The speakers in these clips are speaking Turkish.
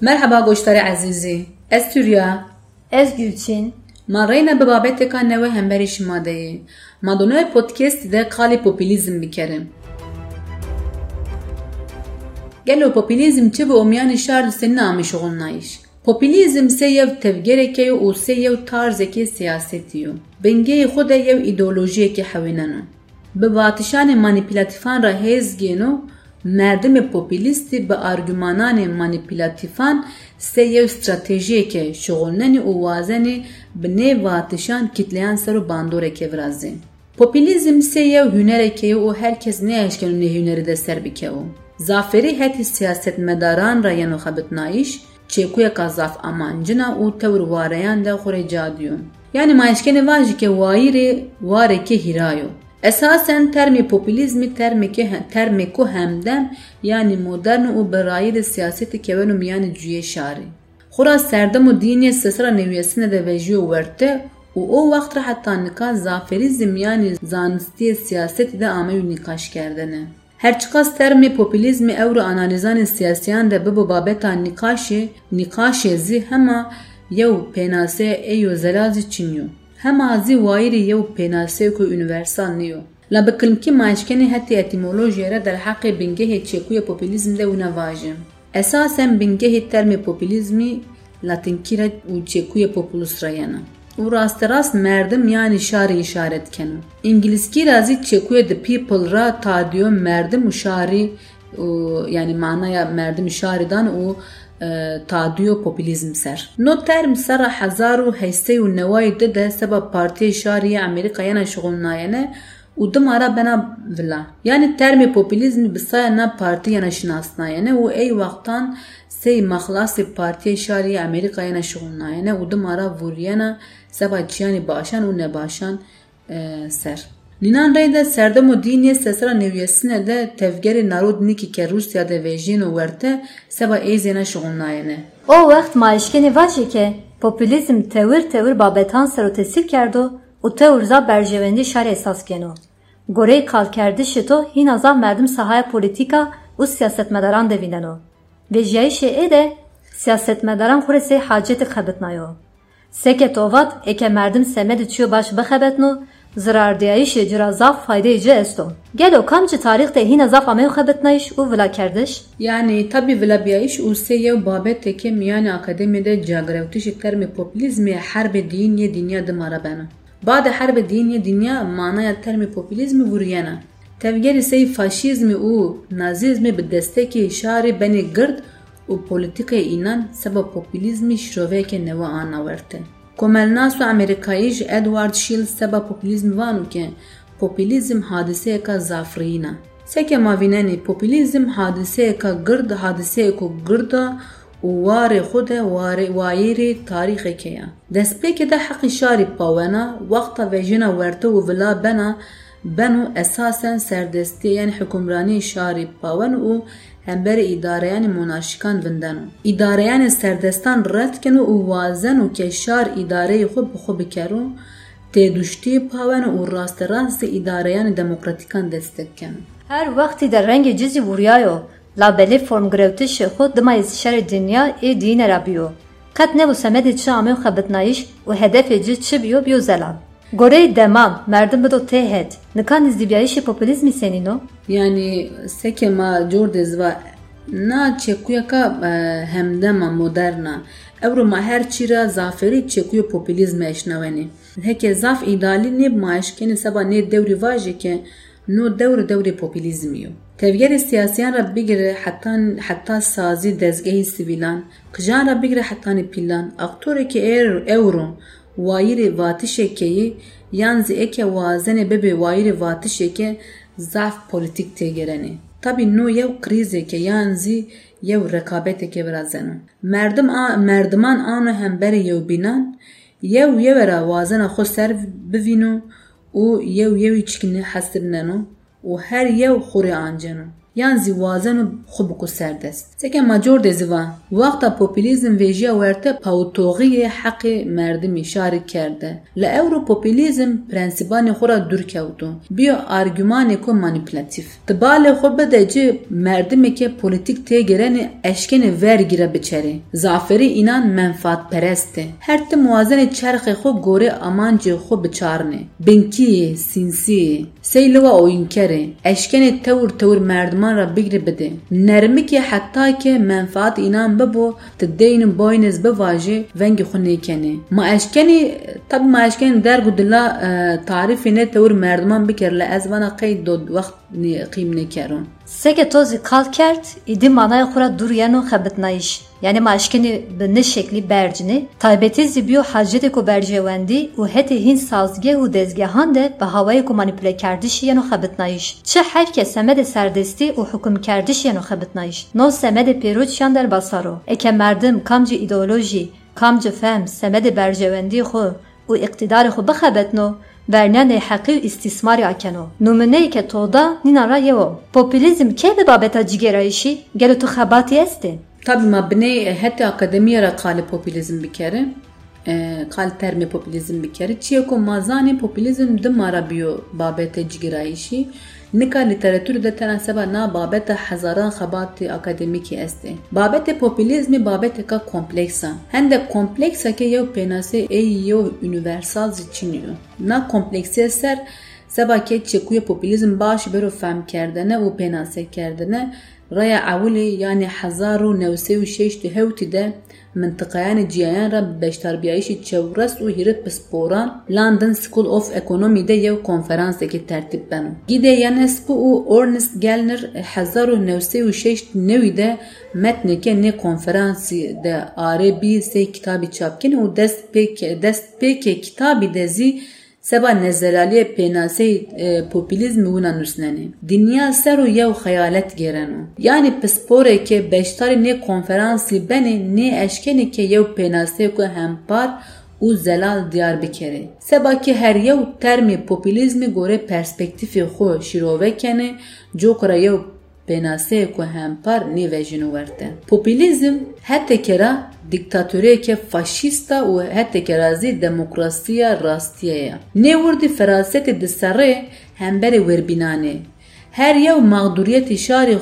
Merhaba goştarı azizi. Ez Türya. Ez Gülçin. Ma reyna bi babeteka neve hemberî şimadeyê. Ma donoya podcast de kalê popülizm bikerim. Gelo popülizm çi bi omyanê şar li ser namişixûnayîş. Popülizm se yev tevgereke û se yew tarzekê siyasetî yo. Bingehê xwe de yew îdeolojiyekê hewîneno. Bi vatişanê manipülatîfan re hêzgên û merdimê popülîstî bi argümananê manipülatîfan se yew stratejiyeke şixûlnenê û wazenê bi nêv vatişan kitleyan ser û bandoreke virazê. Popülizm se yew hunerekê û herkes neeşken û nehûnerî de ser bikew. Zaferî hetî siyasetmedaran re yên xwe bitnayîş, çêkuyeka zaf amancina û tewr wareyan de xure cadiyo. Yani maişkenê va jî ke wayîrê wareke hîrayo. Esasen termê popülizmî termeke termê ku hemdem yani modern de siyasetê kewen û miyanê ciyê şarî. Xura serdem û dînê sesra neviyesine de vejiyo werte û o re heta nika zaferîzm yani zanistiyê siyasetê de amê û nîqaş kerdine. Herçiqas termê popülizmê ew ro analizanên siyasiyan de bibo babeta nîqaşê zî hema yew pênaseyê êyo zelazî çin zî wayîrê yew pênaseyê ku universal niyo. La bi kilimkî maişkenê hetî etîmolojiyê re derheqê bingehê çêkûya popülizm de wî nevajin. Esasen bingehê termê popülizmî latinkî re û çêkûya populus re yene. û rasterast merdim yani şarî işaret keno. İngilizkî razî çêkûya the people ra tadiyo merdim û şarî yani manaya merdim şaridan û popülizm ser. No term sera hezar û heystê û newayê de de seba Partiyê Şariye Amerîkaya na şixûlnayene û dimara bena vila. Yani termê popülizmî bi saya na partiyê na şinasnayene û ey wextan sey maxlasê Partiyê Şariye Amerîkaya na şixûlnayene û dimara vûriyena seba çiyanê başan û nebaşan ser. Nînan rey de serdem û dînê sesera neviyesine de tevgerê narodnîkî ke Rusya de vêjîn û werte seba êzê şixûlnayene. O wext maişkenê va jî ke popülizm tewir tewir babetan serotesîl kerdo û tewr za berjewendî şer esas keno. Gorey kalkerdişê to hîna za merdim sahaya polîtîka û siyasetmedaran de vîneno. Vê jiyayîşê ê de siyasetmedaran xure sê hacetê xebitnayo. Seke tovat eke merdim semedî çiyo baş bixebetno zirardiyayîşê cira zaf faydeyê ci esto. Gelo kam ji tarîx de hîna zaf amê xebitnayîş û vila kerdiş? Yani tabi vilabiyayîş û sê yew babeteke miyanê akademiyê de cagrewtişê termê popülizmê herbê dîniyê dînya dimara bena. Bade herbê dîniyê dînya manaya termê popülizmê vuriyena. Tevgerê sey faşîzmê û nazîzmê bi destekê şarê benê gird û polîtîkayê înan seba popülizmî şîroveyeke neva ana کۆمەلناس و ئەمریکاییش ئەدوارد شیلز سەبە پۆپلیزموان وکە پۆپلیزم حادسەیەکە زافرینە سەکە ماڤینەنی پۆپلیزم حادسەیەکە گرد حادسەیەک و گردە û warê xwe de wayêrê tarîxeke ye. Destpêkê de heqî şarî pawena wexta vejina werte û vila bena ben û esasen serdestiyên hikumranî şarî pawen û hemberê îdareyanê monarşîkan vindan û îdareyanê serdestan red kin û wazen û keşar îdareyê xwe bi xwe bikerin têduştiyê pawen û rasterastê îdareyanê demokratîkan destek kin. Her wextî de rengê cizî vuriyayo labelê formgirewtişê xwe dima şerê dinya ê dîne re biyo. Qet ne bû semedê çi amê xebitnayîş û hedefê cî çi biyo biyo zelal. Gorey demam merdim bido tê het. Nikan izdîbyayîşê popülizmî senîno? Yani seke ma cordez va na çekuyaka hemdema moderna. Evro ma her çira zaferi çekuya popülizm eşnaveni. Heke zaf ideali ne maişkeni seba ne devri vaje ke no devri devri popülizmiyo. Tevger siyasiyan ra bigire hatta hatta sazî dezgehî sivîlan, qijan ra bigire hatta pîlan, aktoreke euro وایر واتی شکی یان زی اکه وازن به به وایر واتی شکی ضعف پلیتیک تیگرنی. تابی نو یو کریزه که یان زی یو رکابت که برازنه. مردم آ مردمان آنو هم بری یو بینن یو یه ورا وازن خو سر بینو او یو یو چکنه حسب ننو او هر یو خوری آنجنو. یان زیوازن خوب کو سر دست سکه ما جور دزی و وقت پاپولیزم ویژه ورته پاوتوغی حق مردمی میشاری کرده. ل اورو پاپولیزم پرنسپان خورا دور کاوتو بیا ارګومان کو مانیپولاتیو تبال خوب به دجی مرد میکه پولیټیک ته ګرن اشکن ور بچری. ظافری اینان منفعت پرست هر ته موازنه چرخ خو ګوره امانجه خو بچارنه. بنکی سینسی سیلوا اوینکره اشکن تور تور مردمان ra bigire bide. Nermikê heta ke menfaat înan bibo ti deynin boynez bivajê vengê xwe nêkenê. Ma eşkenê tabi ma eşkenê derg dila tarîfê ne tewr merdiman bikir li ez vana qey do wext qîm nekerin. Seke tozî kal kert, îdî manaya xwe ra dur yeno xebitnayîş. Yani maşkini bi ne şekli bercini, taybeti zibiyo hacete ku bercewendi û heti hin sazge û dezgehan de bi havayê ku manipüle kerdişi yeno xebitnayîş. Çi herke semede serdestî û hukum kerdiş yeno xebitnayîş. No semede pêroçyan derbasaro. Eke merdim kamcı ideolojî, kamcı fehm, semede bercewendî xwe û iktidarê xwe bixebetno, bernyanê heqî istismarî akeno. Numuneyeke toda nîna ra yewo. Popülizm kê bi babeta cigêrayîşî gelo tu xebatî est ê? Tabi ma binê heti akademiya ra qalê popülizm bikere. qal termê popülizm bikere. Çiye ku ma zanê popülizm di mara biyo babete cigirayîşî. Nika literatûrê de tena seba na babeta hezaran xebatê akademîkî est ê. Babetê popülizmê babeteka kompleksa. Hende kompleksake yew pênasê ê yew universal jî çiniyo. Na kompleksiya ser sebake çekuye popülizm baş bero fehm kerdine û pênasê kerdine Raya Awilê yani hezar û newsê û şêş di hewtî de mintiqeyanê ciyayan re beşdarbiyayîşî çewres û hîrit pisporan London School of Economy de yew konferansekê tertîb beno. Gîdê Yanespo û Ernest Gellner hezar û newsê û şêş newî de metneke nê konferansî de arê bî sê kitabî çapkin û dest pêk dest pêkê kitabî de zî seba nezelaliye pênaseyê popülizmê wina nûsnenê. Dinya ser û yew xeyalet gereno. Yani pisporeke beşdarê nê konferansî benê nê eşkeneke yew pênaseyê ku hempar û zelal diyar bikere. Sebakî pênaseyê ku hempar nê vejîno werte. Popülizm hetekera diktatöriyeke faşîsta û heteke razî demokrasiya rastiye ye. Nê werdî ferasetê di serê hemberê werbînanê. Her yew mağduriyetê şarê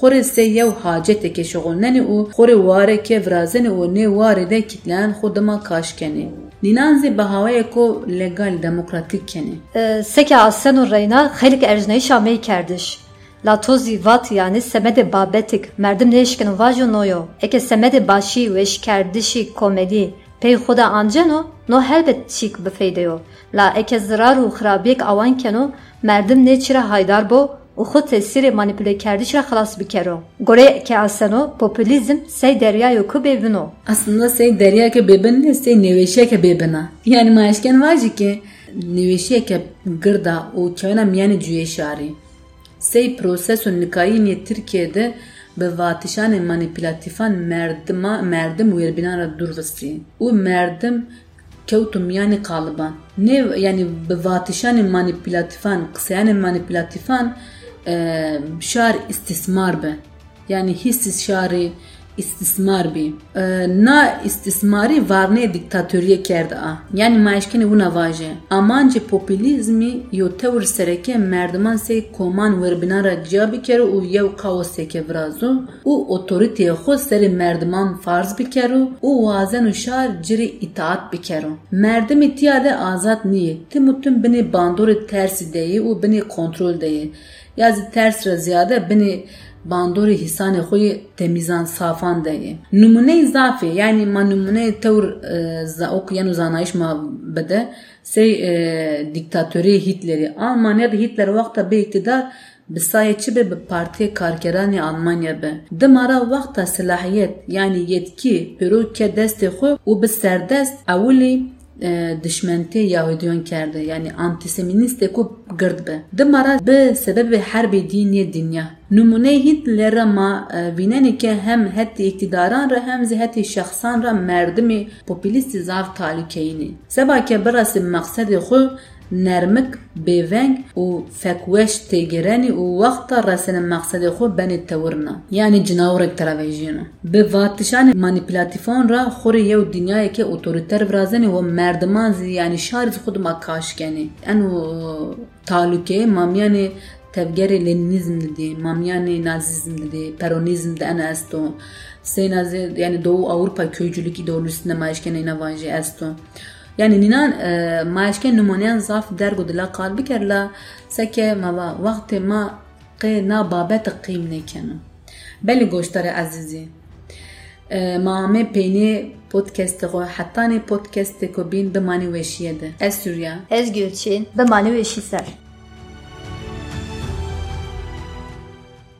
xorê sê yew haceteke şixolnenê û xorê wareke virazenê û nê warê de kitleyan xwe dima kaşkenê. Nînanzê bi hawaya ku legal demokratîk kenê. Seke asen û reyna xelik erjneyîşa me kerdiş. La tozî vat yani semede babetik merdim neşkin vajo noyo. Eke semede başî ve şkerdişî komedî pey xuda anceno no helbet çîk bifeydeyo. La eke zirar û xirabiyek awan keno merdim ne çira haydar bo û xwe tesîrê manipüle kerdîş ra xelas bikero. Gore ke aseno popülizm sey deryayo ku bêbino. Aslında sey deryake bêbin ne sey nêweşiyeke bêbina. Yani ma eşken vajî ke nêweşiyeke girda û çewena miyanê cuyê Sey proseso nikayînê Tirkiye'de bi vatişanê manipülatifan merdima merdim werbînan ra durvistî û merdim kewtum yani qaliban. Ne yani bi vatişanê manipülatifan qseyanê manipülatifan şar istismar be. Yani hissis şarî istismar bî. Na istismarî varnê diktatöriyê kerde a. Yani maşkinê wina vaje. Amancê popülizmî yo tewr sereke merdiman sê koman werbîna ra ciya bikere û yew kaoseke virazo û otoriteyê xwe serê merdiman farz bikero û wazen û şar cirê itaat bikero. Merdimê tiya de azad niye. Tim û tim binê bandorê tersî deyê û binê kontrol deyê. Ya zî ters re ziyade binê bandorê hîsanê xwe yê temîzan safan de ye. Numuneyê zafê yani ma numuneyê tewr ok yan û zanayîş ma bide sey diktatöriyê Hitlerê. Almanya'da Hitler wexta bê iktidar bi sayê çi be bi Partiya Karkeranê Almanya be. Di mara wexta silahiyet yani yetkî pêro ke destê xwe û bi serdest ewilê Yahudiyon kerde yani antisemitiste ku gird be. Di mara bi sebebê herbê dîniyê dinya. Numuneyê Hitler re ma vîneneke hem hetî iktidaran re hem zî hetî şexsan re merdimê popülîstî zav talîkeyînê. Sebake birasî meqsedê xwe نرمک بیونگ و فکوش تیگرانی و وقتا رسن مقصد خود بنی تورنا. یعنی جناورک تراویجینا به واتشان مانیپولاتیفان را خوری یو دنیای که اوتوریتر برازنی و مردمان یعنی شارز خود ما کاشکنی انو تالوکه مامیانی تبگری لنینیزم دی مامیانی نازیزم دی پرونیزم دی انا استو سه نازی یعنی دو اورپا köycülük ideolojisini namayiş kene navaji esto Maişken numuneyan zaf dergo dila qal biker la seke mava vaqtê ma qê na babet qîm nekeno. Belê goştarê ezîzî. E, Mame peynê podcastê xwe hetanê podcastê ku bîn bimanî weşiye de. Ez Sûriya. Ez Gülçin, bi manî wê şî ser.